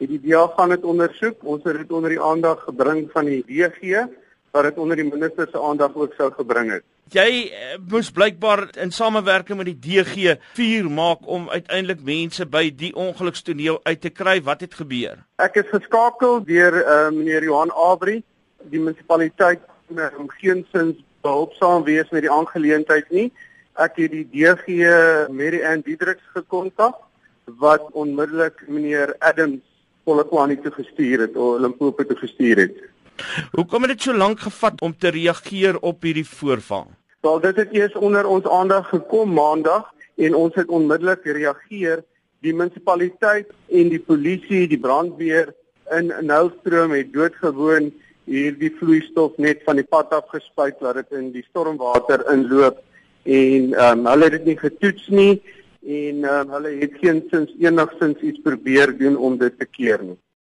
het die DEA gaan dit ondersoek. Ons het dit onder die aandag gebring van die DG wat dit onder die minister se aandag ook sou gebring het. Jy uh, moes blykbaar in samewerking met die DG vuur maak om uiteindelik mense by die ongelukstoneel uit te kry. Wat het gebeur? Ek is geskakel deur uh, meneer Johan Abri, die munisipaliteit om geensins behulpsaam wees met die aangeleentheid nie. Ek het die DG Mary Ann Diedriks gekontak wat onmiddellik meneer Adams Polokwane toe gestuur het of Limpopo toe gestuur het. Hoekom het dit so lank gevat om te reageer op hierdie voorval? Wel dit het eers onder ons aandag gekom maandag en ons het onmiddellik gereageer. Die munisipaliteit en die polisie, die brandweer in Nelstroom het doodgewoon hierdie vloeistof net van die pad af gespuit laat dit in die stormwater inloop en ehm um, hulle het dit nie getoets nie en um, hulle het geen sins enigsins iets probeer doen om dit te keer nie.